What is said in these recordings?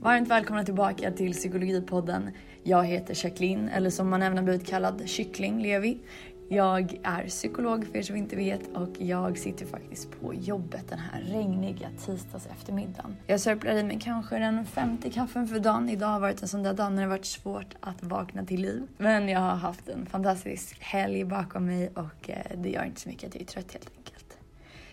Varmt välkomna tillbaka till Psykologipodden. Jag heter Jacqueline, eller som man även har blivit kallad, Kyckling Levi. Jag är psykolog för er som inte vet och jag sitter faktiskt på jobbet den här regniga tisdags eftermiddagen. Jag sörplar i mig kanske den femte kaffen för dagen. Idag har varit en sån där dag när det varit svårt att vakna till liv. Men jag har haft en fantastisk helg bakom mig och eh, det gör inte så mycket att jag är trött helt enkelt.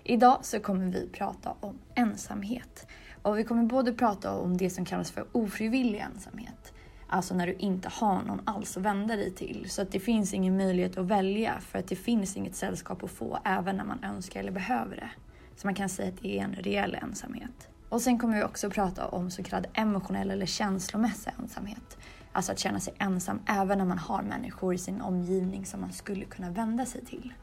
Idag så kommer vi prata om ensamhet. Och vi kommer både prata om det som kallas för ofrivillig ensamhet. Alltså när du inte har någon alls att vända dig till. Så att det finns ingen möjlighet att välja för att det finns inget sällskap att få även när man önskar eller behöver det. Så man kan säga att det är en reell ensamhet. Och sen kommer vi också prata om så kallad emotionell eller känslomässig ensamhet. Alltså att känna sig ensam även när man har människor i sin omgivning som man skulle kunna vända sig till.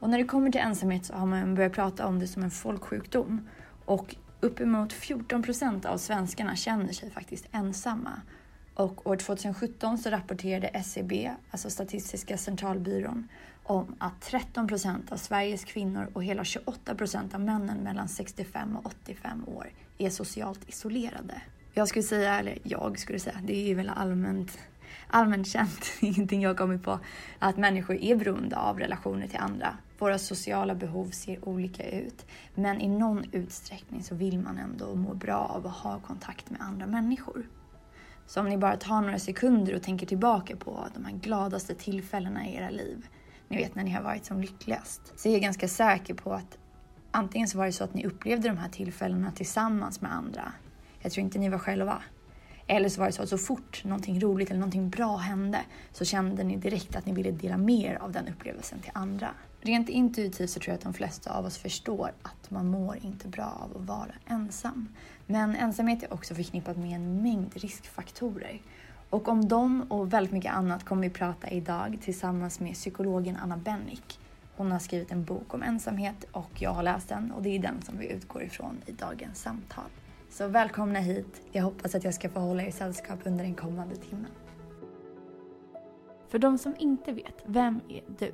Och när det kommer till ensamhet så har man börjat prata om det som en folksjukdom. Och uppemot 14 procent av svenskarna känner sig faktiskt ensamma. Och år 2017 så rapporterade SCB, alltså Statistiska centralbyrån, om att 13 procent av Sveriges kvinnor och hela 28 procent av männen mellan 65 och 85 år är socialt isolerade. Jag skulle säga, eller jag skulle säga, det är väl allmänt, allmänt känt, ingenting jag kommit på, att människor är beroende av relationer till andra. Våra sociala behov ser olika ut, men i någon utsträckning så vill man ändå må bra av att ha kontakt med andra människor. Så om ni bara tar några sekunder och tänker tillbaka på de här gladaste tillfällena i era liv, ni vet när ni har varit som lyckligast, så är jag ganska säker på att antingen så var det så att ni upplevde de här tillfällena tillsammans med andra. Jag tror inte ni var själva. Eller så var det så att så fort någonting roligt eller någonting bra hände så kände ni direkt att ni ville dela mer av den upplevelsen till andra. Rent intuitivt så tror jag att de flesta av oss förstår att man mår inte bra av att vara ensam. Men ensamhet är också förknippat med en mängd riskfaktorer. Och om dem och väldigt mycket annat kommer vi prata idag tillsammans med psykologen Anna Bennick. Hon har skrivit en bok om ensamhet och jag har läst den och det är den som vi utgår ifrån i dagens samtal. Så välkomna hit. Jag hoppas att jag ska få hålla er sällskap under den kommande timmen. För de som inte vet, vem är du?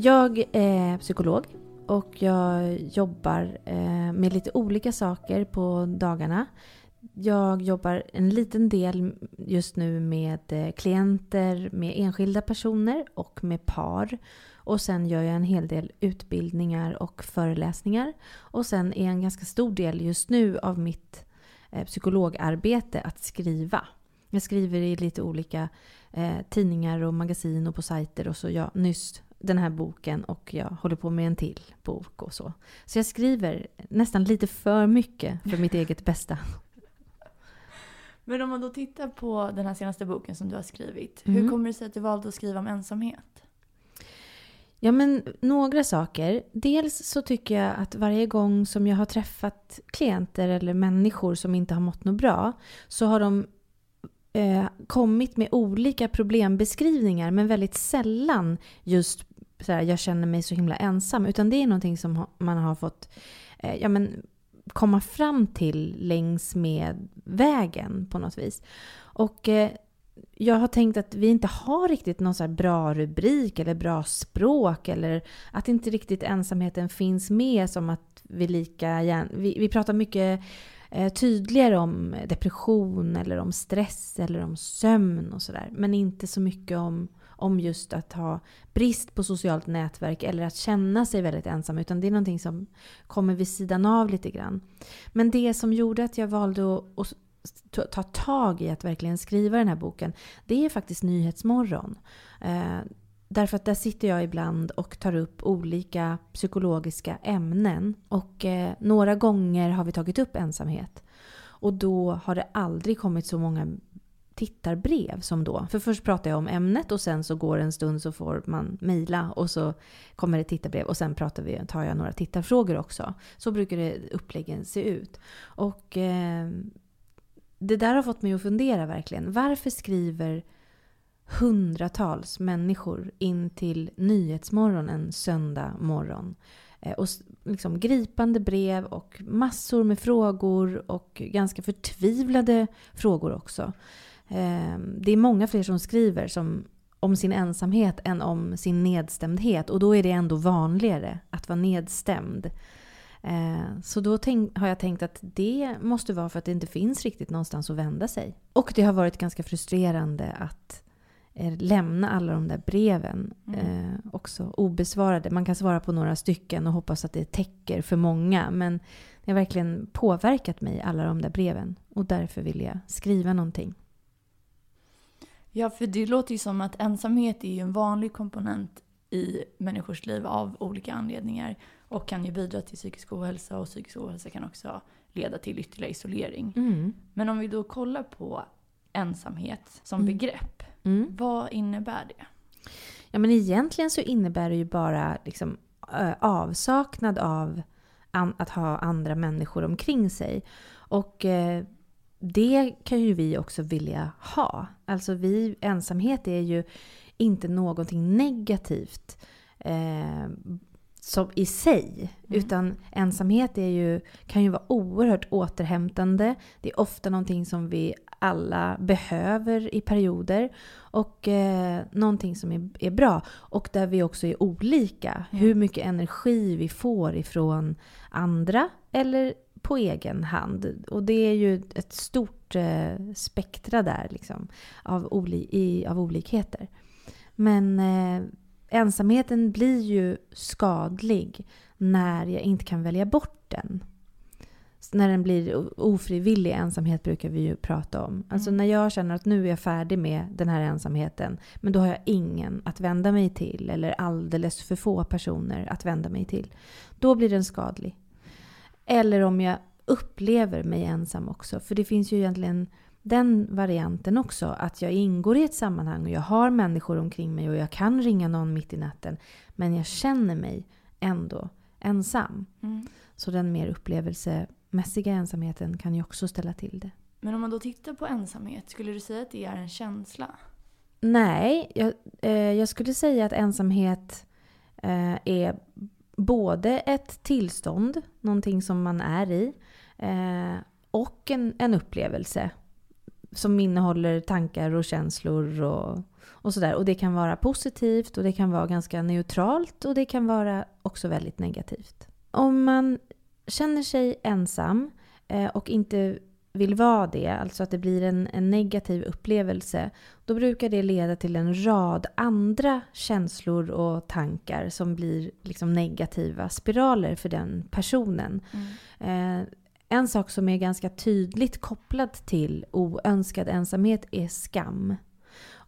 Jag är psykolog och jag jobbar eh, med lite olika saker på dagarna. Jag jobbar en liten del just nu med eh, klienter, med enskilda personer och med par. Och sen gör jag en hel del utbildningar och föreläsningar. Och sen är en ganska stor del just nu av mitt eh, psykologarbete att skriva. Jag skriver i lite olika eh, tidningar och magasin och på sajter och så jag nyss den här boken och jag håller på med en till bok och så. Så jag skriver nästan lite för mycket för mitt eget bästa. Men om man då tittar på den här senaste boken som du har skrivit. Mm. Hur kommer det sig att du valde att skriva om ensamhet? Ja, men några saker. Dels så tycker jag att varje gång som jag har träffat klienter eller människor som inte har mått något bra så har de eh, kommit med olika problembeskrivningar men väldigt sällan just så här, jag känner mig så himla ensam. Utan det är någonting som man har fått eh, ja, men, komma fram till längs med vägen på något vis. Och eh, jag har tänkt att vi inte har riktigt någon så bra rubrik eller bra språk eller att inte riktigt ensamheten finns med som att vi lika gärna... Vi, vi pratar mycket Eh, tydligare om depression eller om stress eller om sömn och sådär. Men inte så mycket om om just att ha brist på socialt nätverk eller att känna sig väldigt ensam. Utan det är någonting som kommer vid sidan av lite grann. Men det som gjorde att jag valde att, att ta tag i att verkligen skriva den här boken, det är faktiskt Nyhetsmorgon. Eh, Därför att där sitter jag ibland och tar upp olika psykologiska ämnen. Och eh, några gånger har vi tagit upp ensamhet. Och då har det aldrig kommit så många tittarbrev som då. För först pratar jag om ämnet och sen så går det en stund så får man mejla och så kommer det tittarbrev och sen pratar vi, tar jag några tittarfrågor också. Så brukar det uppläggen se ut. Och eh, det där har fått mig att fundera verkligen. Varför skriver hundratals människor in till Nyhetsmorgon en söndag morgon? Eh, och liksom gripande brev och massor med frågor och ganska förtvivlade frågor också. Ehm, det är många fler som skriver som, om sin ensamhet än om sin nedstämdhet. Och då är det ändå vanligare att vara nedstämd. Ehm, så då tänk, har jag tänkt att det måste vara för att det inte finns riktigt någonstans att vända sig. Och det har varit ganska frustrerande att lämna alla de där breven Mm. eh, också obesvarade. Man kan svara på några stycken och hoppas att det täcker för många. Men det har verkligen påverkat mig, alla de där breven. Och därför vill jag skriva någonting. Ja, för det låter ju som att ensamhet är ju en vanlig komponent i människors liv av olika anledningar och kan ju bidra till psykisk ohälsa och psykisk ohälsa kan också leda till ytterligare isolering. Mm. Men om vi då kollar på ensamhet som Mm. begrepp, Mm. vad innebär det? Ja, men egentligen så innebär det ju bara liksom, avsaknad av an, att ha andra människor omkring sig. Och eh, det kan ju vi också vilja ha. Alltså vi, ensamhet är ju inte någonting negativt eh, som i sig. Mm. Utan ensamhet är ju, kan ju vara oerhört återhämtande. Det är ofta någonting som vi alla behöver i perioder. Och eh, någonting som är, är bra. Och där vi också är olika. Mm. Hur mycket energi vi får ifrån andra eller på egen hand. Och det är ju ett stort eh, spektra där liksom, av, oli, i, av olikheter. Men eh, ensamheten blir ju skadlig när jag inte kan välja bort den. Så när den blir ofrivillig ensamhet brukar vi ju prata om. Alltså Mm. när jag känner att nu är jag färdig med den här ensamheten. Men då har jag ingen att vända mig till. Eller alldeles för få personer att vända mig till. Då blir den skadlig. Eller om jag upplever mig ensam också. För det finns ju egentligen den varianten också. Att jag ingår i ett sammanhang och jag har människor omkring mig och jag kan ringa någon mitt i natten. Men jag känner mig ändå ensam. Mm. Så den mer upplevelsemässiga ensamheten kan ju också ställa till det. Men om man då tittar på ensamhet, skulle du säga att det är en känsla? Nej, jag, eh, jag skulle säga att ensamhet eh, är både ett tillstånd, någonting som man är i, eh, och en, en upplevelse som innehåller tankar och känslor och, och sådär. Och det kan vara positivt och det kan vara ganska neutralt och det kan vara också väldigt negativt. Om man känner sig ensam eh, och inte vill vara det, alltså att det blir en, en negativ upplevelse, då brukar det leda till en rad andra känslor och tankar som blir liksom negativa spiraler för den personen. Mm. Eh, en sak som är ganska tydligt kopplad till oönskad ensamhet är skam.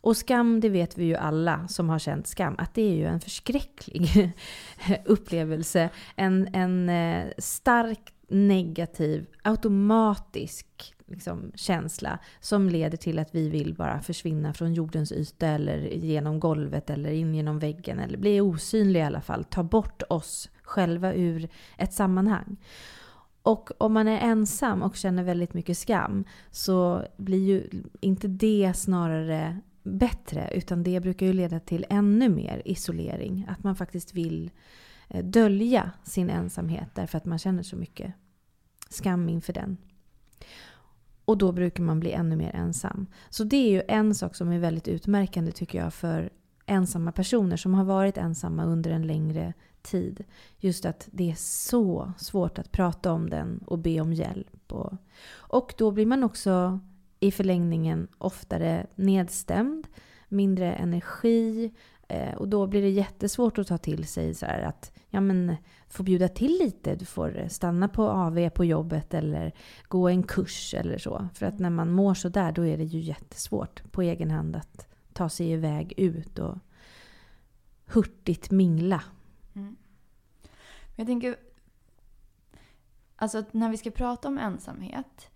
Och skam, det vet vi ju alla som har känt skam, att det är ju en förskräcklig upplevelse. En, en eh, stark negativ, automatisk liksom, känsla som leder till att vi vill bara försvinna från jordens yta eller genom golvet eller in genom väggen eller bli osynliga i alla fall. Ta bort oss själva ur ett sammanhang. Och om man är ensam och känner väldigt mycket skam så blir ju inte det snarare bättre utan det brukar ju leda till ännu mer isolering. Att man faktiskt vill eh, dölja sin ensamhet därför att man känner så mycket skam inför den. Och då brukar man bli ännu mer ensam. Så det är ju en sak som är väldigt utmärkande tycker jag för ensamma personer som har varit ensamma under en längre tid. Just att det är så svårt att prata om den och be om hjälp. Och, och då blir man också i förlängningen oftare nedstämd, mindre energi. Eh, och då blir det jättesvårt att ta till sig så här att ja, men, få bjuda till lite. Du får stanna på AV på jobbet eller gå en kurs eller så. För att när man mår så där då är det ju jättesvårt på egen hand att ta sig iväg ut och hurtigt mingla. Jag tänker, alltså att när vi ska prata om ensamhet,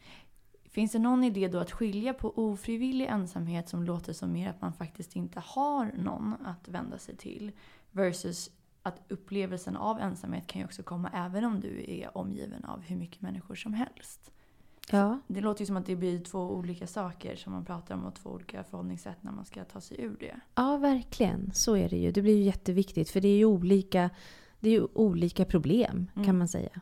finns det någon idé då att skilja på ofrivillig ensamhet som låter som mer att man faktiskt inte har någon att vända sig till versus att upplevelsen av ensamhet kan ju också komma även om du är omgiven av hur mycket människor som helst. Ja. Det låter ju som att det blir två olika saker som man pratar om och två olika förhållningssätt när man ska ta sig ur det. Ja, verkligen. Så är det ju. Det blir ju jätteviktigt för det är ju olika, det är ju olika problem Mm. kan man säga.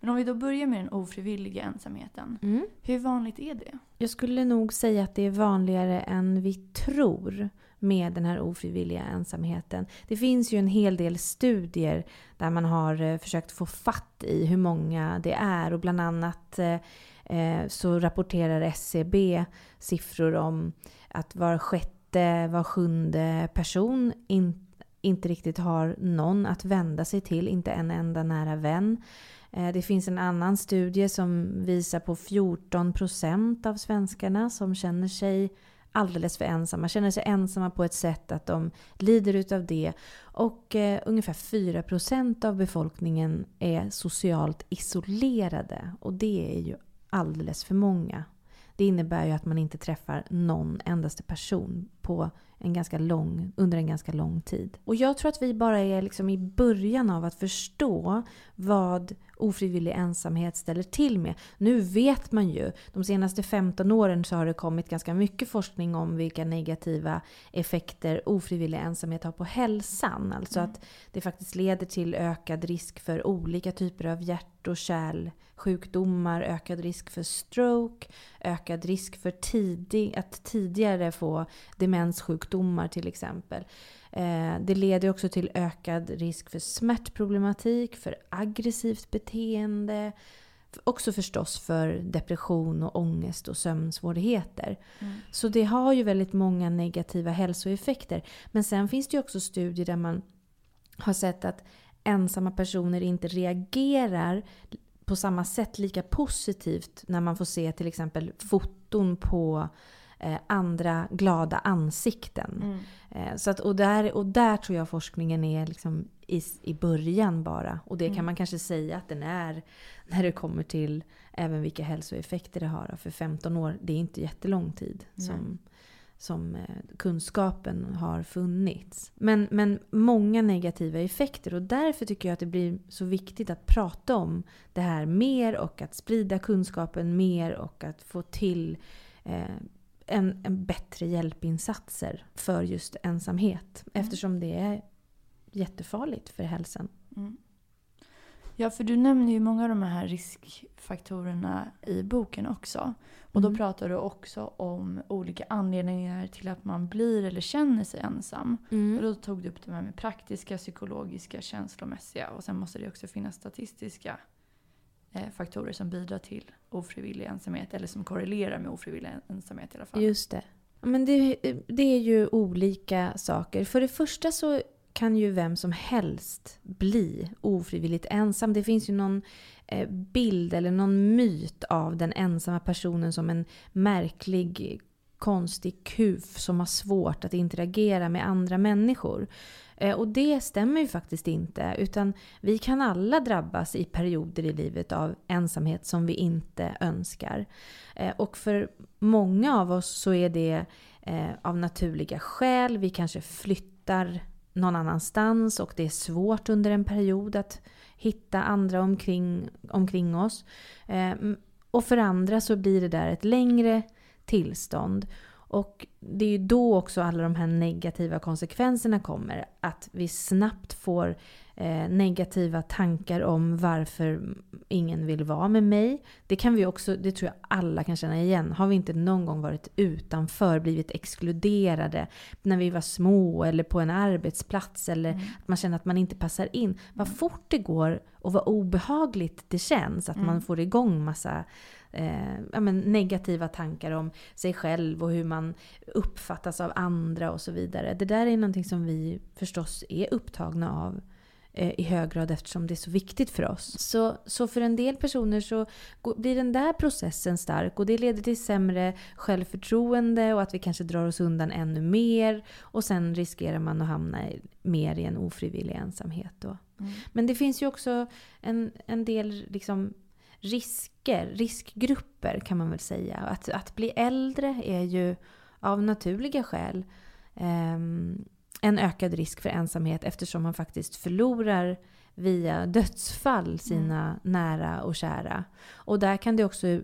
Men om vi då börjar med den ofrivilliga ensamheten. Mm. Hur vanligt är det? Jag skulle nog säga att det är vanligare än vi tror med den här ofrivilliga ensamheten. Det finns ju en hel del studier där man har eh, försökt få fatt i hur många det är och bland annat eh, eh så rapporterar SCB siffror om att var sjätte, var sjunde person in, inte riktigt har någon att vända sig till, inte en enda nära vän. Eh, det finns en annan studie som visar på 14% av svenskarna som känner sig alldeles för ensamma. Känner sig ensamma på ett sätt att de lider utav det. Och eh, ungefär 4% av befolkningen är socialt isolerade. Och det är ju alldeles för många. Det innebär ju att man inte träffar någon endaste person på en ganska lång, under en ganska lång tid. Och jag tror att vi bara är liksom i början av att förstå vad ofrivillig ensamhet ställer till med. Nu vet man ju, de senaste 15 åren så har det kommit ganska mycket forskning om vilka negativa effekter ofrivillig ensamhet har på hälsan. Alltså mm. att det faktiskt leder till ökad risk för olika typer av hjärt och kärlsjukdomar, ökad risk för stroke, ökad risk för tidig, att tidigare få demenssjukdomar till exempel. Eh, det leder också till ökad risk för smärtproblematik, för aggressivt beteende. Också förstås för depression och ångest och sömnsvårigheter. Mm. Så det har ju väldigt många negativa hälsoeffekter. Men sen finns det ju också studier där man har sett att ensamma personer inte reagerar på samma sätt lika positivt när man får se till exempel foton på eh, andra glada ansikten. Mm. Eh, så att, och, där, och där tror jag forskningen är liksom i, i början bara. Och det mm. kan man kanske säga att den är när det kommer till även vilka hälsoeffekter det har. För 15 år, det är inte jättelång tid. Som, som eh, kunskapen har funnits. Men, men många negativa effekter och därför tycker jag att det blir så viktigt att prata om det här mer och att sprida kunskapen mer och att få till eh, en, en bättre hjälpinsatser för just ensamhet. Mm. Eftersom det är jättefarligt för hälsan. Mm. Ja, för du nämner ju många av de här riskfaktorerna i boken också. Och då mm. pratar du också om olika anledningar till att man blir eller känner sig ensam. Mm. Och då tog du upp det här med praktiska, psykologiska, känslomässiga och sen måste det också finnas statistiska Eh, faktorer som bidrar till ofrivillig ensamhet eller som korrelerar med ofrivillig ensamhet i alla fall. Just det. Men det, det är ju olika saker. För det första så kan ju vem som helst bli ofrivilligt ensam. Det finns ju någon eh, bild eller någon myt av den ensamma personen som en märklig konstig kuf som har svårt att interagera med andra människor. Eh, och det stämmer ju faktiskt inte. Utan vi kan alla drabbas i perioder i livet av ensamhet som vi inte önskar. Eh, och för många av oss så är det eh, av naturliga skäl. Vi kanske flyttar någon annanstans och det är svårt under en period att hitta andra omkring, omkring oss. Och för andra så blir det där ett längre tillstånd. Och det är ju då också alla de här negativa konsekvenserna kommer. Att vi snabbt får eh, negativa tankar om varför ingen vill vara med mig. Det kan vi också, det tror jag alla kan känna igen. Har vi inte någon gång varit utanför, blivit exkluderade när vi var små eller på en arbetsplats eller mm. att man känner att man inte passar in. Vad fort det går och vad obehagligt det känns att mm. man får igång massa eh, ja, men negativa tankar om sig själv och hur man uppfattas av andra och så vidare. Det där är någonting som vi förstås är upptagna av eh, i hög grad eftersom det är så viktigt för oss. Så, så för en del personer så blir den där processen stark och det leder till sämre självförtroende och att vi kanske drar oss undan ännu mer. Och sen riskerar man att hamna i, mer i en ofrivillig ensamhet. Då. Mm. Men det finns ju också en, en del liksom risker, riskgrupper kan man väl säga. Att, att bli äldre är ju av naturliga skäl um, en ökad risk för ensamhet eftersom man faktiskt förlorar via dödsfall sina mm. nära och kära. Och där kan det också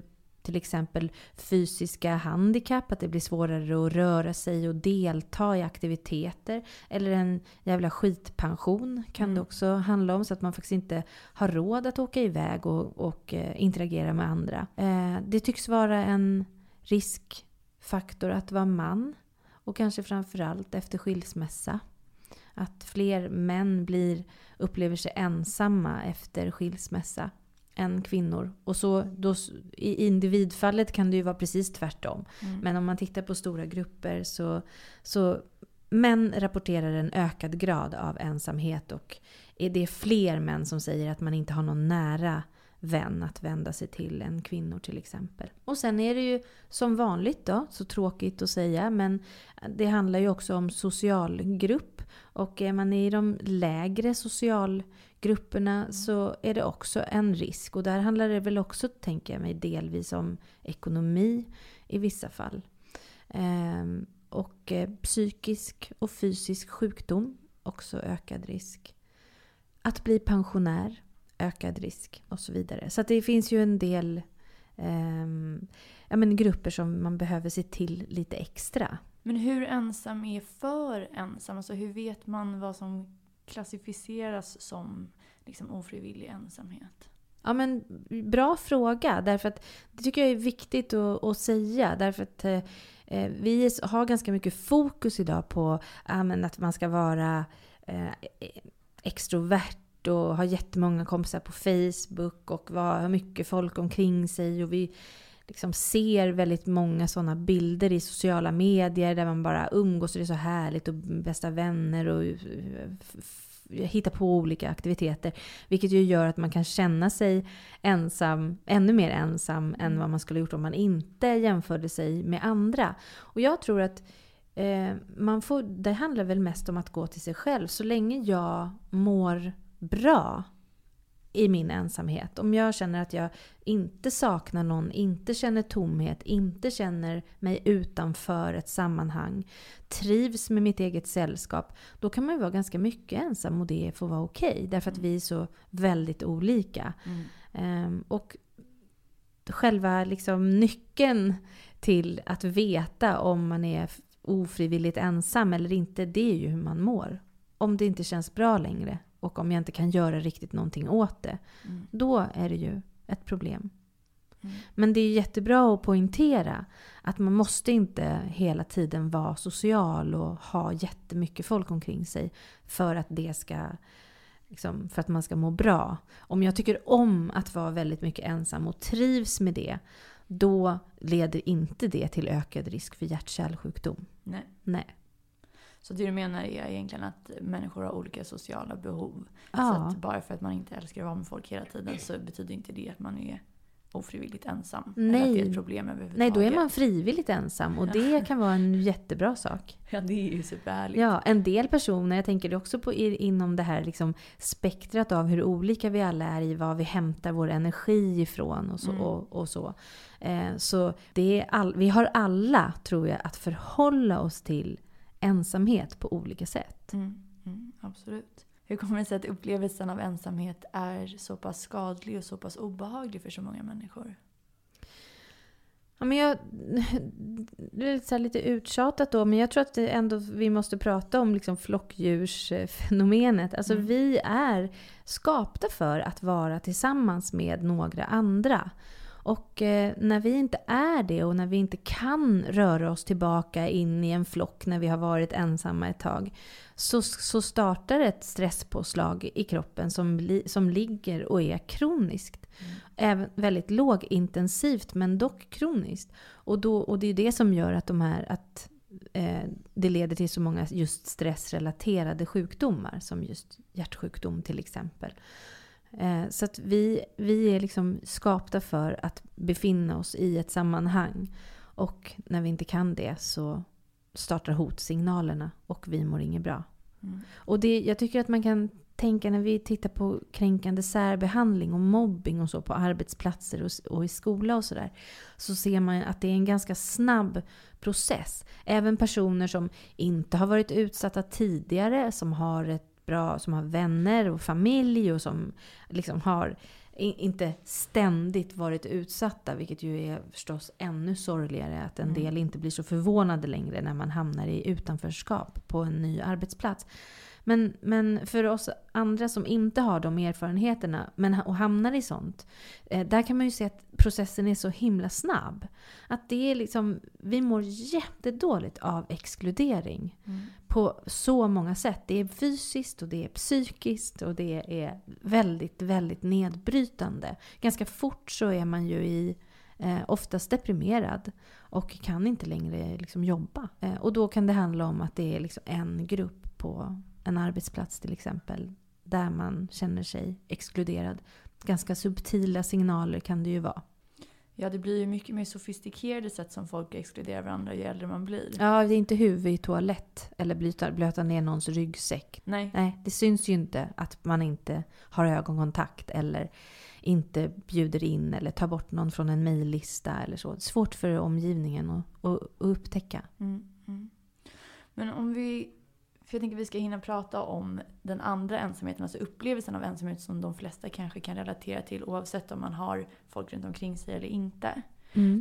till exempel fysiska handikapp, att det blir svårare att röra sig och delta i aktiviteter. Eller en jävla skitpension kan mm. det också handla om, så att man faktiskt inte har råd att åka iväg och, och eh, interagera med andra. Eh, det tycks vara en riskfaktor att vara man. Och kanske framförallt efter skilsmässa. Att fler män blir, upplever sig ensamma efter skilsmässa än kvinnor. Och så, då, I individfallet kan det ju vara precis tvärtom. Mm. Men om man tittar på stora grupper så, så män rapporterar en ökad grad av ensamhet och det är fler män som säger att man inte har någon nära vän att vända sig till än kvinnor till exempel. Och sen är det ju som vanligt då, så tråkigt att säga, men det handlar ju också om socialgrupp. Och är man i de lägre socialgrupperna mm. så är det också en risk. Och där handlar det väl också, tänker jag mig, delvis om ekonomi i vissa fall. Ehm, och eh, psykisk och fysisk sjukdom, också ökad risk. Att bli pensionär ökad risk och så vidare. Så det finns ju en del eh, ja, men grupper som man behöver se till lite extra. Men hur ensam är för ensam? Alltså hur vet man vad som klassificeras som liksom ofrivillig ensamhet? Ja, men bra fråga. Därför att det tycker jag är viktigt att, att säga. Därför att eh, vi har ganska mycket fokus idag på eh, att man ska vara eh, extrovert och har jättemånga kompisar på Facebook och har mycket folk omkring sig. Och vi liksom ser väldigt många sådana bilder i sociala medier där man bara umgås och det är så härligt och bästa vänner och hittar på olika aktiviteter. Vilket ju gör att man kan känna sig ensam, ännu mer ensam än mm. vad man skulle gjort om man inte jämförde sig med andra. Och jag tror att eh, man får, det handlar väl mest om att gå till sig själv. Så länge jag mår bra i min ensamhet. Om jag känner att jag inte saknar någon, inte känner tomhet, inte känner mig utanför ett sammanhang, trivs med mitt eget sällskap, då kan man ju vara ganska mycket ensam och det får vara okej. Okay, därför att vi är så väldigt olika. Mm. Um, och själva liksom nyckeln till att veta om man är ofrivilligt ensam eller inte, det är ju hur man mår. Om det inte känns bra längre, och om jag inte kan göra riktigt någonting åt det, mm. då är det ju ett problem. Mm. Men det är jättebra att poängtera att man måste inte hela tiden vara social och ha jättemycket folk omkring sig för att det ska liksom, för att man ska må bra. Om jag tycker om att vara väldigt mycket ensam och trivs med det, då leder inte det till ökad risk för hjärt-kärlsjukdom. Nej. Nej. Så det du menar är egentligen att människor har olika sociala behov. Ja. Så bara för att man inte älskar att vara med folk hela tiden så betyder inte det att man är ofrivilligt ensam. Nej. Eller att det är ett problem överhuvudtaget. Nej, då är man frivilligt ensam och det kan vara en jättebra sak. Ja, det är ju superhärligt. Ja, en del personer, jag tänker också på inom det här liksom spektrat av hur olika vi alla är i var vi hämtar vår energi ifrån och så. Mm. Och, och, så eh, så det är all, vi har alla, tror jag, att förhålla oss till ensamhet på olika sätt. Mm, mm, absolut. Hur kommer det sig att upplevelsen av ensamhet är så pass skadlig och så pass obehaglig för så många människor? Ja, men jag, det är lite, lite uttjatat då, men jag tror att ändå vi måste prata om liksom flockdjursfenomenet. Alltså mm. vi är skapta för att vara tillsammans med några andra. Och eh, när vi inte är det och när vi inte kan röra oss tillbaka in i en flock när vi har varit ensamma ett tag. Så, så startar ett stresspåslag i kroppen som, som ligger och är kroniskt. Mm. Även väldigt lågintensivt men dock kroniskt. Och, då, och det är det som gör att, de här, att eh, det leder till så många just stressrelaterade sjukdomar. Som just hjärtsjukdom till exempel. Eh, så att vi, vi är liksom skapta för att befinna oss i ett sammanhang. Och när vi inte kan det så startar hotsignalerna och vi mår inget bra. Mm. Och det, jag tycker att man kan tänka när vi tittar på kränkande särbehandling och mobbing och så på arbetsplatser och, och i skola och sådär. Så ser man att det är en ganska snabb process. Även personer som inte har varit utsatta tidigare, som har ett bra, som har vänner och familj och som liksom har inte ständigt varit utsatta, vilket ju är förstås ännu sorgligare att en Mm. del inte blir så förvånade längre när man hamnar i utanförskap på en ny arbetsplats. Men, men för oss andra som inte har de erfarenheterna men, och hamnar i sånt, eh, där kan man ju se att processen är så himla snabb. Att det är liksom, vi mår jättedåligt av exkludering Mm. på så många sätt. Det är fysiskt och det är psykiskt och det är väldigt, väldigt nedbrytande. Ganska fort så är man ju i eh, oftast deprimerad och kan inte längre liksom jobba. Eh, och då kan det handla om att det är liksom en grupp på en arbetsplats till exempel där man känner sig exkluderad. Ganska subtila signaler kan det ju vara. Ja, det blir ju mycket mer sofistikerade sätt som folk exkluderar varandra ju äldre man blir. Ja, det är inte huvud i toalett eller blöta, blöta ner någons ryggsäck. Nej. Nej, det syns ju inte att man inte har ögonkontakt eller inte bjuder in eller tar bort någon från en mejllista eller så. Det är svårt för omgivningen att, att, att upptäcka. Mm, mm. Men om vi... För jag tänker att vi ska hinna prata om den andra ensamheten, alltså upplevelsen av ensamhet som de flesta kanske kan relatera till oavsett om man har folk runt omkring sig eller inte.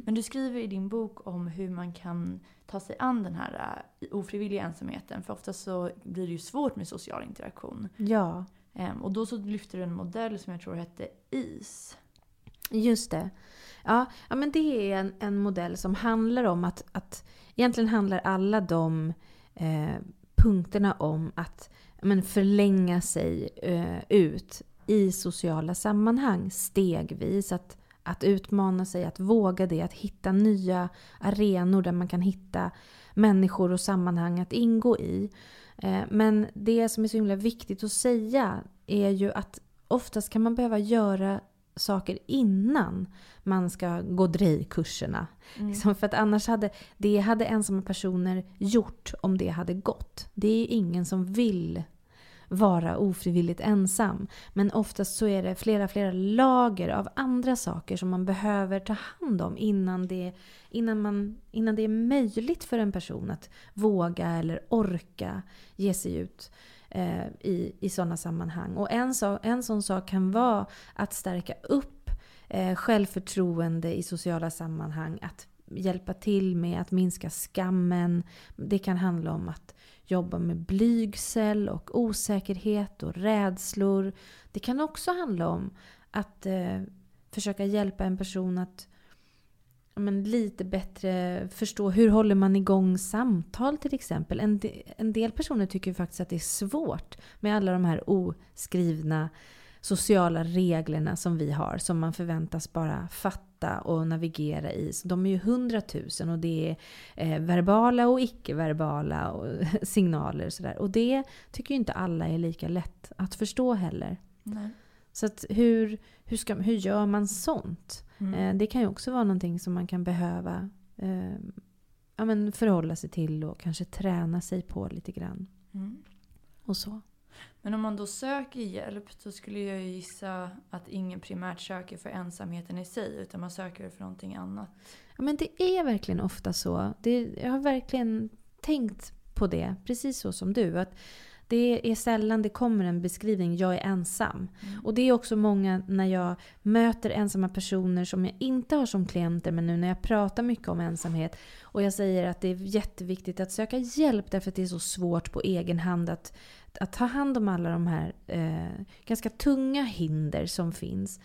Men du skriver i din bok om hur man kan ta sig an den här äh, ofrivilliga ensamheten. För ofta så blir det ju svårt med social interaktion. Ja, Ehm, och då så lyfter du en modell som jag tror hette IS. just det. Ja, ja men det är en, en modell som handlar om att, att egentligen handlar alla de eh, punkterna om att men förlänga sig eh, ut i sociala sammanhang stegvis. Att, att utmana sig, att våga det, att hitta nya arenor där man kan hitta människor och sammanhang att ingå i. Eh, Men det som är så himla viktigt att säga är ju att oftast kan man behöva göra saker innan man ska gå DREI-kurserna. Mm. Liksom för att annars hade det hade ensamma personer gjort om det hade gått. Det är ju ingen som vill vara ofrivilligt ensam. Men oftast så är det flera, flera lager av andra saker som man behöver ta hand om innan det, innan man, innan det är möjligt för en person att våga eller orka ge sig ut eh, i, i sådana sammanhang. Och en, så, en sån sak kan vara att stärka upp eh, självförtroende i sociala sammanhang. Att hjälpa till med att minska skammen. Det kan handla om att jobba med blygsel och osäkerhet och rädslor. Det kan också handla om att eh, försöka hjälpa en person att men, lite bättre förstå hur håller man igång samtal till exempel. En, de, en del personer tycker faktiskt att det är svårt med alla de här oskrivna sociala reglerna som vi har som man förväntas bara fatta och navigera i. Så de är ju hundratusen och det är eh, verbala och icke-verbala och signaler och sådär. Och det tycker ju inte alla är lika lätt att förstå heller. Nej. Så att hur, hur, ska, hur gör man sånt? Mm. Eh, det kan ju också vara någonting som man kan behöva eh, ja, men förhålla sig till och kanske träna sig på lite grann. Mm. Och så. Men om man då söker hjälp så skulle jag gissa att ingen primärt söker för ensamheten i sig utan man söker för någonting annat. Ja, men det är verkligen ofta så. Det, jag har verkligen tänkt på det, precis så som du. Att det är sällan det kommer en beskrivning, jag är ensam. Mm. Och det är också många när jag möter ensamma personer som jag inte har som klienter, men nu när jag pratar mycket om ensamhet och jag säger att det är jätteviktigt att söka hjälp därför att det är så svårt på egen hand att, att ta hand om alla de här eh, ganska tunga hinder som finns.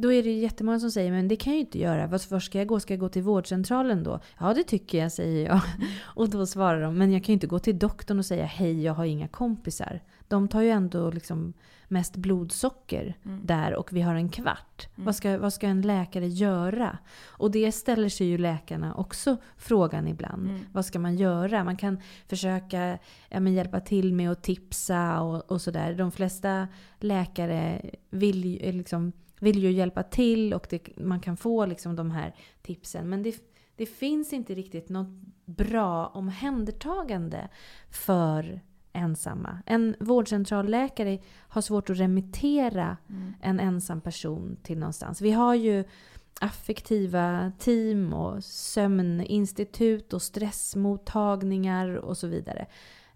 Då är det jättemånga som säger men det kan jag ju inte göra. Var ska jag gå? Ska jag gå till vårdcentralen då? Ja det tycker jag, säger jag. Och då svarar de, men jag kan ju inte gå till doktorn och säga hej jag har inga kompisar. De tar ju ändå liksom mest blodsocker Mm. där och vi har en kvart. Mm. Vad, ska, vad ska en läkare göra? Och det ställer sig ju läkarna också frågan ibland. Mm. Vad ska man göra? Man kan försöka ja, men hjälpa till med att tipsa och, och sådär. De flesta läkare vill ju, eh, liksom, vill ju hjälpa till och det, man kan få liksom de här tipsen. Men det, det finns inte riktigt något bra omhändertagande för ensamma. En vårdcentralläkare har svårt att remittera Mm. en ensam person till någonstans. Vi har ju affektiva team och sömninstitut och stressmottagningar och så vidare.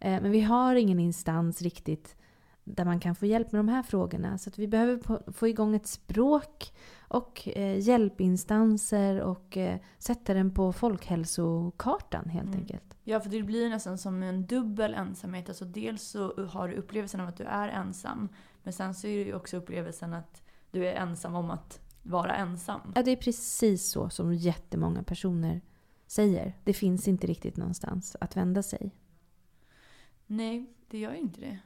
Eh, Men vi har ingen instans riktigt där man kan få hjälp med de här frågorna. Så att vi behöver få igång ett språk och eh, hjälpinstanser och eh, sätta den på folkhälsokartan helt mm. enkelt. Ja, för det blir nästan som en dubbel ensamhet. Alltså dels så har du upplevelsen av att du är ensam, men sen så är det ju också upplevelsen att du är ensam om att vara ensam. Ja, det är precis så som jättemånga personer säger. Det finns inte riktigt någonstans att vända sig. Nej, det gör ju inte det.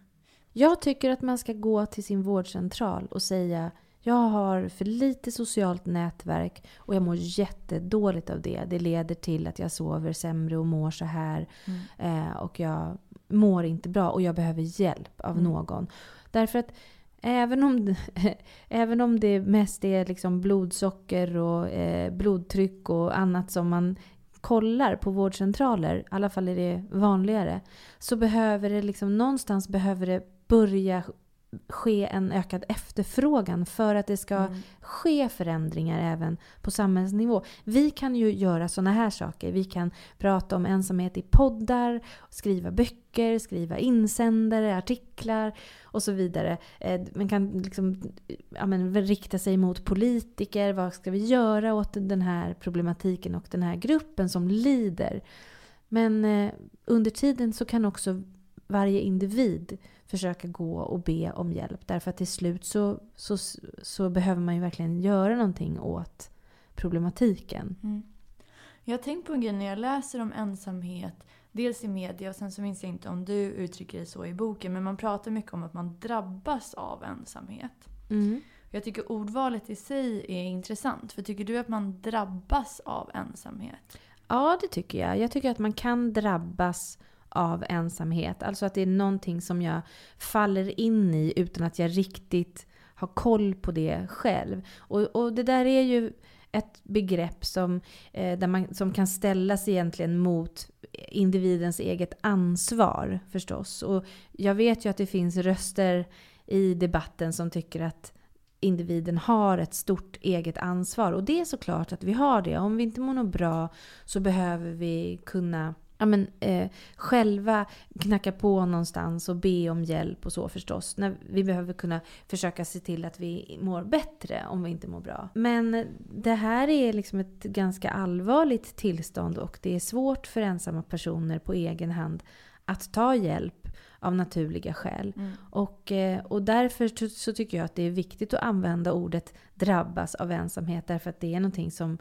Jag tycker att man ska gå till sin vårdcentral och säga jag har för lite socialt nätverk och jag mår jättedåligt av det. Det leder till att jag sover sämre och mår så här. Mm. Eh, och jag mår inte bra och jag behöver hjälp av mm. någon. Därför att även om, även om det mest är liksom blodsocker och eh, blodtryck och annat som man kollar på vårdcentraler, i alla fall är det vanligare, så behöver det liksom någonstans behöver det börja ske en ökad efterfrågan för att det ska mm. ske förändringar även på samhällsnivå. Vi kan ju göra sådana här saker. Vi kan prata om ensamhet i poddar, skriva böcker, skriva insändare, artiklar och så vidare. Eh, man kan liksom, ja, men, rikta sig mot politiker. Vad ska vi göra åt den här problematiken och den här gruppen som lider? Men eh, under tiden så kan också varje individ försöka gå och be om hjälp. Därför att till slut så, så, så behöver man ju verkligen göra någonting åt problematiken. Mm. Jag har tänkt på en grej när jag läser om ensamhet. Dels i media och sen så minns jag inte om du uttrycker det så i boken. Men man pratar mycket om att man drabbas av ensamhet. Mm. Jag tycker ordvalet i sig är intressant. För tycker du att man drabbas av ensamhet? Ja, det tycker jag. Jag tycker att man kan drabbas av ensamhet. Alltså att det är någonting som jag faller in i utan att jag riktigt har koll på det själv. Och, och det där är ju ett begrepp som, eh, där man, som kan ställas egentligen mot individens eget ansvar förstås. Och jag vet ju att det finns röster i debatten som tycker att individen har ett stort eget ansvar. Och det är såklart att vi har det. Om vi inte mår något bra så behöver vi kunna ja, men, eh, själva knacka på någonstans och be om hjälp och så förstås. När vi behöver kunna försöka se till att vi mår bättre om vi inte mår bra. Men det här är liksom ett ganska allvarligt tillstånd och det är svårt för ensamma personer på egen hand att ta hjälp av naturliga skäl. Mm. Och, eh, och därför så tycker jag att det är viktigt att använda ordet drabbas av ensamhet därför att det är någonting som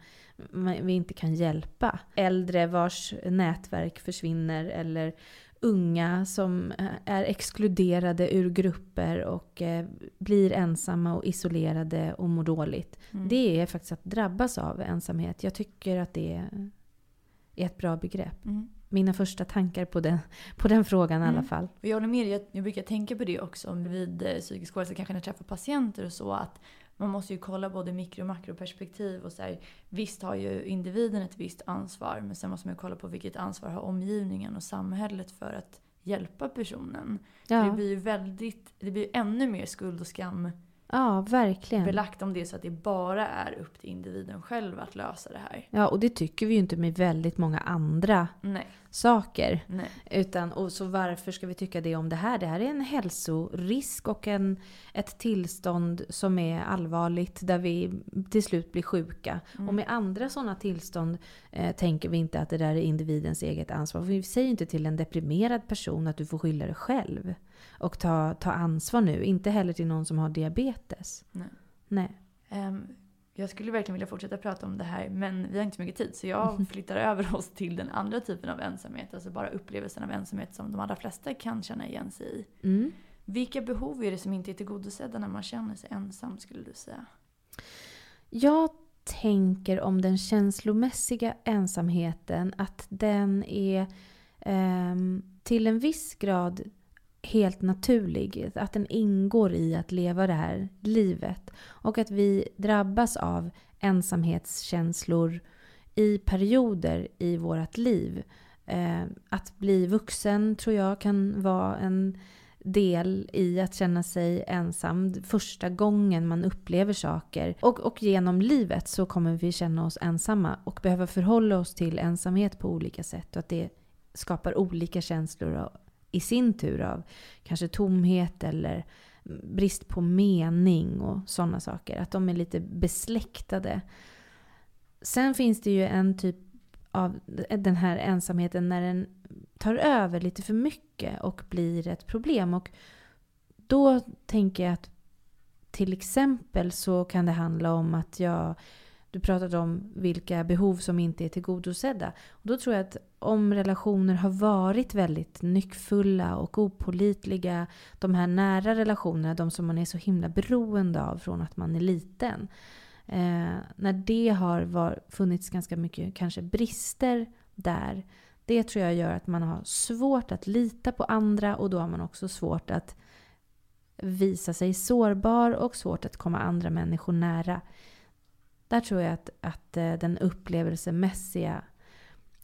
vi inte kan hjälpa. Äldre vars nätverk försvinner eller unga som eh, är exkluderade ur grupper och eh, blir ensamma och isolerade och mår dåligt. Mm. Det är faktiskt att drabbas av ensamhet. Jag tycker att det är ett bra begrepp. Mm mina första tankar på den, på den frågan mm. i alla mm. fall. Jag håller med dig. Jag brukar tänka på det också vid eh, psykisk ohälsa, kanske när jag träffar patienter och så. att man måste ju kolla både mikro och makroperspektiv. Och så här, visst har ju individen ett visst ansvar men sen måste man ju kolla på vilket ansvar har omgivningen och samhället för att hjälpa personen. Ja. Det blir ju väldigt, det blir ännu mer skuld och skam Ja, verkligen. belagt om det är så att det bara är upp till individen själv att lösa det här. Ja, och det tycker vi ju inte med väldigt många andra Nej. saker. Nej. Utan, och så varför ska vi tycka det om det här? Det här är en hälsorisk och en, ett tillstånd som är allvarligt där vi till slut blir sjuka. Mm. Och med andra sådana tillstånd eh, tänker vi inte att det där är individens eget ansvar. Vi säger inte till en deprimerad person att du får skylla dig själv och ta, ta ansvar nu. Inte heller till någon som har diabetes. Nej. Nej. Um, jag skulle verkligen vilja fortsätta prata om det här men vi har inte så mycket tid så jag flyttar över oss till den andra typen av ensamhet. Alltså bara upplevelsen av ensamhet som de allra flesta kan känna igen sig i. Mm. Vilka behov är det som inte är tillgodosedda när man känner sig ensam skulle du säga? Jag tänker om den känslomässiga ensamheten att den är eh, till en viss grad helt naturlig. Att den ingår i att leva det här livet. Och att vi drabbas av ensamhetskänslor i perioder i vårt liv. Eh, att bli vuxen tror jag kan vara en del i att känna sig ensam första gången man upplever saker. Och, och genom livet så kommer vi känna oss ensamma och behöva förhålla oss till ensamhet på olika sätt. Och att det skapar olika känslor i sin tur av kanske tomhet eller brist på mening och sådana saker. Att de är lite besläktade. Sen finns det ju en typ av den här ensamheten när den tar över lite för mycket och blir ett problem. Och då tänker jag att till exempel så kan det handla om att jag du pratade om vilka behov som inte är tillgodosedda. Och då tror jag att om relationer har varit väldigt nyckfulla och opolitliga, de här nära relationerna, de som man är så himla beroende av från att man är liten. Eh, när det har var, funnits ganska mycket kanske brister där, det tror jag gör att man har svårt att lita på andra och då har man också svårt att visa sig sårbar och svårt att komma andra människor nära. Där tror jag att, att eh, den upplevelsemässiga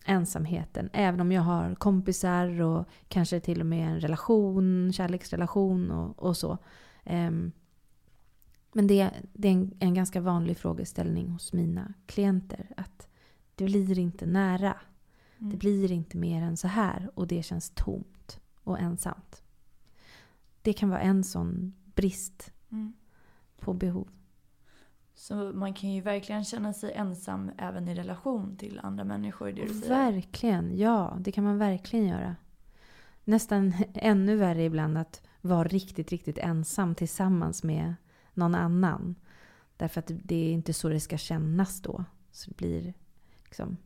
ensamheten, även om jag har kompisar och kanske till och med en relation, kärleksrelation och, och så. Um, men det, det är en, en, ganska vanlig frågeställning hos mina klienter. Att det blir inte nära. Mm. Det blir inte mer än så här och det känns tomt och ensamt. Det kan vara en sån brist mm. på behov. Så man kan ju verkligen känna sig ensam även i relation till andra människor. Det du säger. Verkligen, ja. Det kan man verkligen göra. Nästan ännu värre ibland att vara riktigt, riktigt ensam tillsammans med någon annan. Därför att det är inte så det ska kännas då. Så det blir liksom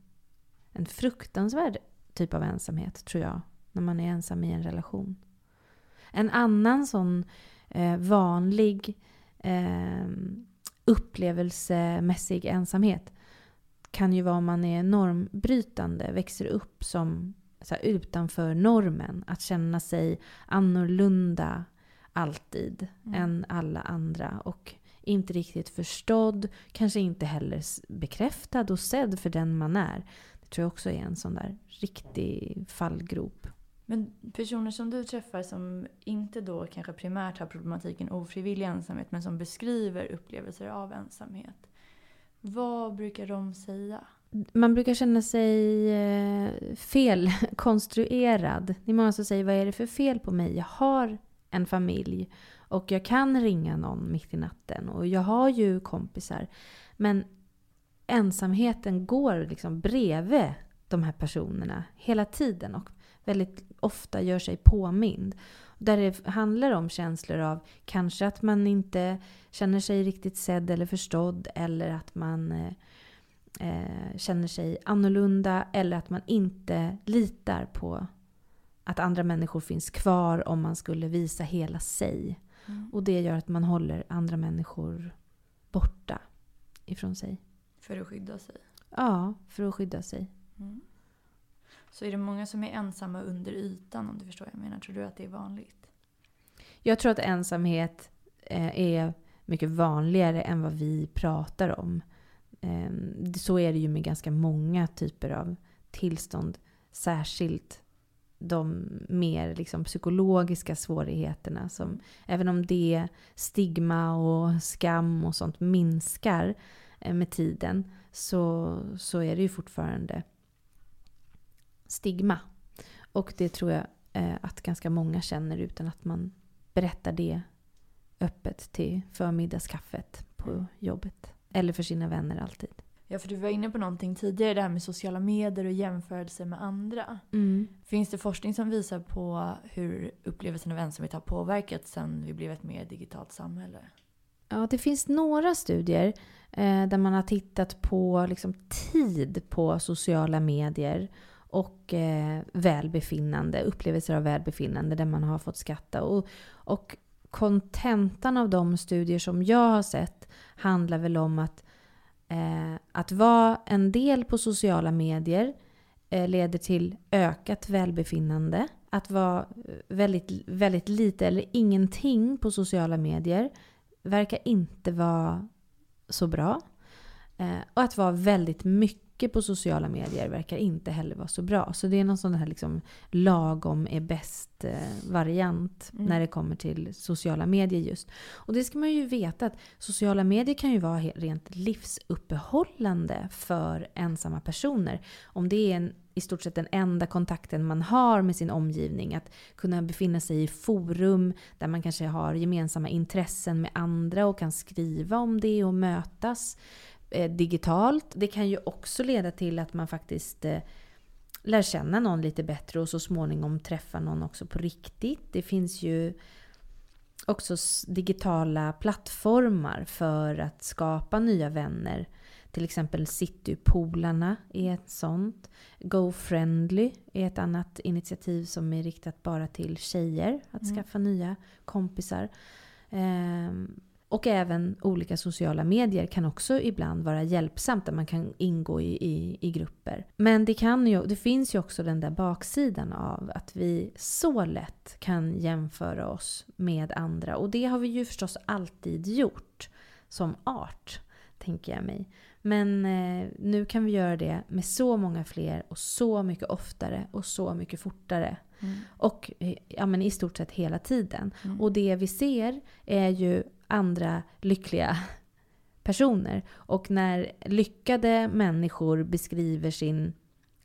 en fruktansvärd typ av ensamhet, tror jag. När man är ensam i en relation. En annan sån eh, vanlig eh, upplevelsemässig ensamhet kan ju vara om man är normbrytande, växer upp som så här, utanför normen. Att känna sig annorlunda alltid mm. än alla andra. Och inte riktigt förstådd, kanske inte heller bekräftad och sedd för den man är. Det tror jag också är en sån där riktig fallgrop. Men personer som du träffar som inte då kanske primärt har problematiken ofrivillig ensamhet men som beskriver upplevelser av ensamhet. Vad brukar de säga? Man brukar känna sig eh, felkonstruerad. Det är många som säger vad är det för fel på mig? Jag har en familj och jag kan ringa någon mitt i natten och jag har ju kompisar. Men ensamheten går liksom bredvid de här personerna hela tiden. Och väldigt ofta gör sig påmind. Där det handlar om känslor av kanske att man inte känner sig riktigt sedd eller förstådd eller att man eh, eh, känner sig annorlunda eller att man inte litar på att andra människor finns kvar om man skulle visa hela sig. Mm. Och det gör att man håller andra människor borta ifrån sig. För att skydda sig? Ja, för att skydda sig. Mm. Så är det många som är ensamma under ytan om du förstår vad jag menar? Tror du att det är vanligt? Jag tror att ensamhet eh, är mycket vanligare än vad vi pratar om. Ehm, så är det ju med ganska många typer av tillstånd. Särskilt de mer liksom psykologiska svårigheterna. Som, även om det stigma och skam och sånt minskar eh, med tiden så, så är det ju fortfarande stigma. Och det tror jag eh, att ganska många känner utan att man berättar det öppet till förmiddagskaffet på mm. jobbet. Eller för sina vänner alltid. Ja, för du var inne på någonting tidigare, det här med sociala medier och jämförelser med andra. Mm. Finns det forskning som visar på hur upplevelsen av ensamhet har påverkats sen vi blev ett mer digitalt samhälle? Ja, det finns några studier eh, där man har tittat på liksom, tid på sociala medier och eh, välbefinnande, upplevelser av välbefinnande där man har fått skratta. Och, och kontentan av de studier som jag har sett handlar väl om att, eh, att vara en del på sociala medier eh, leder till ökat välbefinnande. Att vara väldigt, väldigt lite eller ingenting på sociala medier verkar inte vara så bra. Eh, och att vara väldigt mycket mycket på sociala medier verkar inte heller vara så bra. Så det är någon sån här liksom lagom är bäst eh, variant mm. när det kommer till sociala medier just. Och det ska man ju veta att sociala medier kan ju vara rent livsuppehållande för ensamma personer. Om det är en i stort sett den enda kontakten man har med sin omgivning. Att kunna befinna sig i forum där man kanske har gemensamma intressen med andra och kan skriva om det och mötas eh, digitalt. Det kan ju också leda till att man faktiskt eh, lär känna någon lite bättre och så småningom träffa någon också på riktigt. Det finns ju också digitala plattformar för att skapa nya vänner. Till exempel Citypolarna är ett sånt. GoFriendly är ett annat initiativ som är riktat bara till tjejer. Att mm. skaffa nya kompisar. Ehm, och även olika sociala medier kan också ibland vara hjälpsamt där man kan ingå i, i, i, grupper. Men det, kan ju, det finns ju också den där baksidan av att vi så lätt kan jämföra oss med andra. Och det har vi ju förstås alltid gjort som art, tänker jag mig. Men eh, nu kan vi göra det med så många fler och så mycket oftare och så mycket fortare. Mm. Och eh, ja, men i stort sett hela tiden. Mm. Och det vi ser är ju andra lyckliga personer. Och när lyckade människor beskriver sin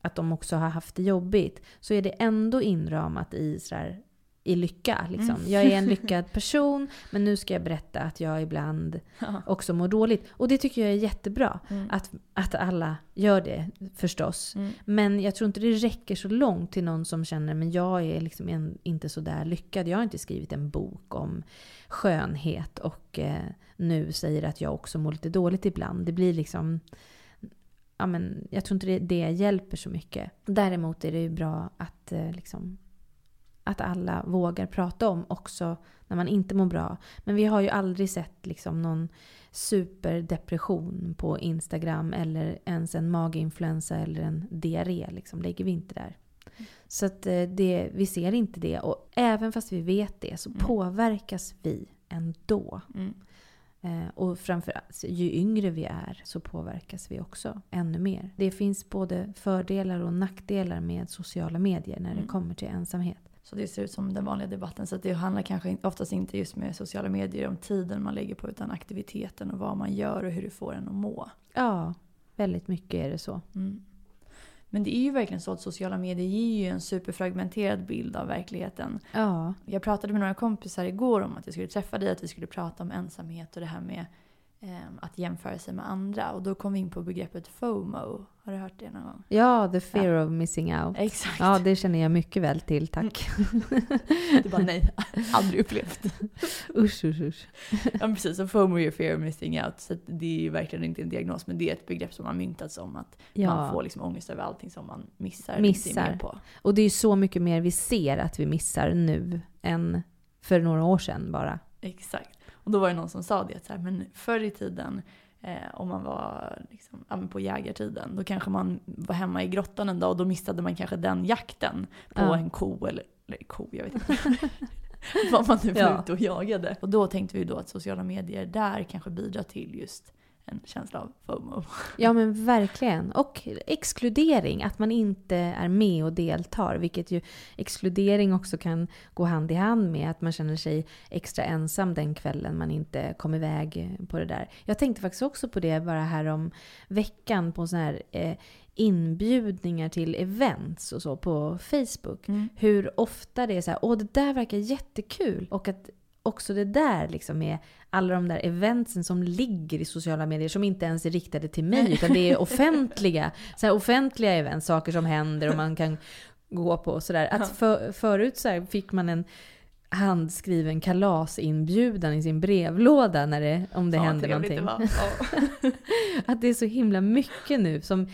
att de också har haft det jobbigt så är det ändå inramat i så här, i lycka. Liksom. Mm. Jag är en lyckad person men nu ska jag berätta att jag ibland ja. också mår dåligt. Och det tycker jag är jättebra. Mm. Att, att alla gör det förstås. Mm. Men jag tror inte det räcker så långt till någon som känner men jag är liksom en, inte så där lyckad. Jag har inte skrivit en bok om skönhet och eh, nu säger att jag också mår lite dåligt ibland. Det blir liksom ja, men jag tror inte det, det hjälper så mycket. Däremot är det ju bra att eh, liksom, att alla vågar prata om också när man inte mår bra. Men vi har ju aldrig sett liksom någon superdepression på Instagram eller ens en maginfluensa eller en diarré. Liksom, lägger vi inte där. Så att eh, det, vi ser inte det. Och även fast vi vet det så mm. påverkas vi ändå. Mm. Eh, och framförallt, ju yngre vi är så påverkas vi också ännu mer. Det finns både fördelar och nackdelar med sociala medier när det mm. kommer till ensamhet. Så det ser ut som den vanliga debatten. Så det handlar kanske oftast inte just med sociala medier om tiden man lägger på utan aktiviteten och vad man gör och hur det får en att må. Ja, väldigt mycket är det så. Mm. Men det är ju verkligen så att sociala medier ger ju en superfragmenterad bild av verkligheten. Ja. Jag pratade med några kompisar igår om att jag skulle träffa dig, att vi skulle prata om ensamhet och det här med att jämföra sig med andra. Och då kom vi in på begreppet FOMO. Har du hört det någon gång? Ja, the fear ja. of missing out. Exakt. Ja, det känner jag mycket väl till, tack. du bara nej, aldrig upplevt. usch, usch, usch. Ja, precis. Så FOMO är fear of missing out. Så det är ju verkligen inte en diagnos, men det är ett begrepp som har myntats om att ja. man får liksom ångest över allting som man missar. Missar. På. Och det är ju så mycket mer vi ser att vi missar nu än för några år sedan bara. Exakt. Och då var det någon som sa det, att så här, men förr i tiden eh, om man var liksom, ja, på jägartiden, då kanske man var hemma i grottan en dag och då missade man kanske den jakten på ja. en ko eller, eller ko, jag vet inte. vad man nu var ja. ute och jagade. Och då tänkte vi då att sociala medier där kanske bidrar till just en känsla av FOMO. Ja men verkligen. Och exkludering, att man inte är med och deltar. Vilket ju exkludering också kan gå hand i hand med att man känner sig extra ensam den kvällen man inte kom iväg på det där. Jag tänkte faktiskt också på det bara här om veckan på sån här eh, inbjudningar till events och så på Facebook. Mm. Hur ofta det är så här, åh det där verkar jättekul. Och att också det där liksom är alla de där eventsen som ligger i sociala medier som inte ens är riktade till mig utan det är offentliga, så offentliga event, saker som händer och man kan gå på och sådär. Att för, förut så fick man en handskriven kalasinbjudan i sin brevlåda när det, om det ja, hände någonting. Det ja. att det är så himla mycket nu som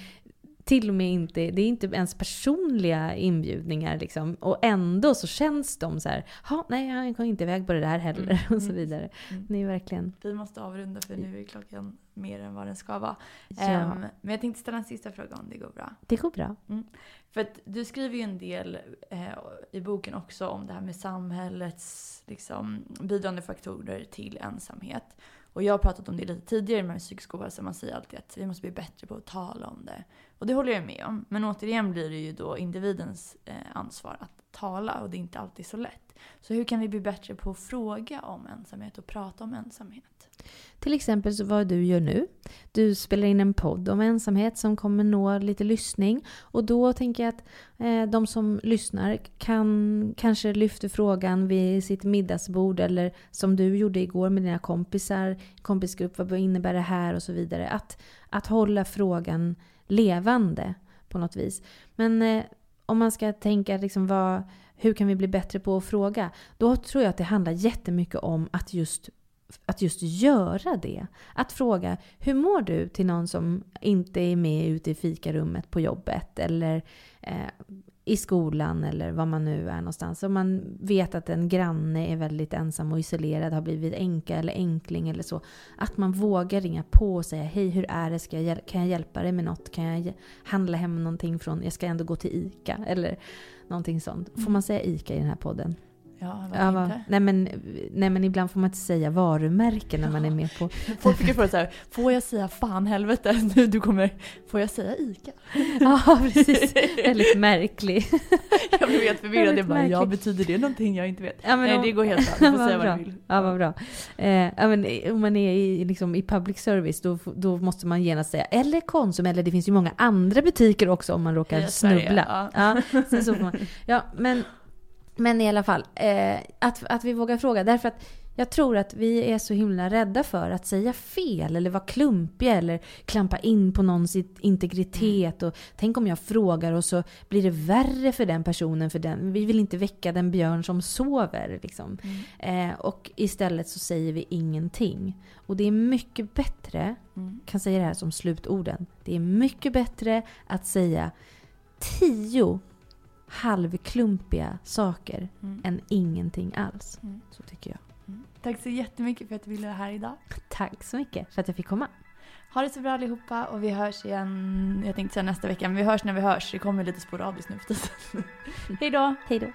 till och med inte, det är inte ens personliga inbjudningar liksom. Och ändå så känns de så här, nej jag går inte iväg på det där heller mm. och så mm, vidare. Mm. Det är verkligen... Vi måste avrunda för nu är klockan mer än vad den ska vara. Ja. Um, men jag tänkte ställa en sista fråga om det går bra. Det går bra. Mm. För att du skriver ju en del eh, i boken också om det här med samhällets liksom, bidragande faktorer till ensamhet. Och jag har pratat om det lite tidigare med psykisk ohälsa. Man säger alltid att vi måste bli bättre på att tala om det. Och det håller jag med om. Men återigen blir det ju då individens eh, ansvar att tala och det är inte alltid så lätt. Så hur kan vi bli bättre på att fråga om ensamhet och prata om ensamhet? Till exempel så vad du gör nu. Du spelar in en podd om ensamhet som kommer nå lite lyssning. Och då tänker jag att eh, de som lyssnar kan kanske lyfta frågan vid sitt middagsbord eller som du gjorde igår med dina kompisar, kompisgrupp, vad innebär det här och så vidare. Att, att hålla frågan levande på något vis. Men eh, om man ska tänka liksom vad, hur kan vi bli bättre på att fråga? Då tror jag att det handlar jättemycket om att just att just göra det. Att fråga hur mår du till någon som inte är med ute i fikarummet på jobbet eller eh, i skolan eller var man nu är någonstans. Om man vet att en granne är väldigt ensam och isolerad, har blivit enka eller enkling eller så. Att man vågar ringa på och säga hej hur är det, ska jag, kan jag hjälpa dig med något? Kan jag handla hem någonting från, jag ska ändå gå till ICA eller någonting sånt. Får man säga ICA i den här podden? Ja, ja, inte? Nej men, nej men ibland får man inte säga varumärken när ja. man är med på... Folk brukar fråga såhär, får jag säga fan helvete nu du kommer, får jag säga ICA? Ja precis, väldigt märklig. jag blev helt förvirrad, jag bara, ja betyder det någonting jag inte vet? Ja, men nej om... det går helt bra, du får säga vad du vill. Ja vad bra. Eh, ja, men, om man är i, liksom, i public service då, då måste man genast säga, eller Konsum, eller det finns ju många andra butiker också om man råkar snubbla. Ja. Ja, så man, ja, men men i alla fall, eh, att, att vi vågar fråga. Därför att jag tror att vi är så himla rädda för att säga fel eller vara klumpiga eller klampa in på någons integritet. Och tänk om jag frågar och så blir det värre för den personen. För den. Vi vill inte väcka den björn som sover. Liksom. Mm. Eh, och istället så säger vi ingenting. Och det är mycket bättre, mm. kan säga det här som slutorden. Det är mycket bättre att säga tio halvklumpiga saker mm. än ingenting alls. Mm. Så tycker jag. Mm. Tack så jättemycket för att du ville vara här idag. Tack så mycket för att jag fick komma. Ha det så bra allihopa och vi hörs igen, jag tänkte säga nästa vecka, men vi hörs när vi hörs. Det kommer lite sporadiskt nu för tiden. Hej då! Hej då!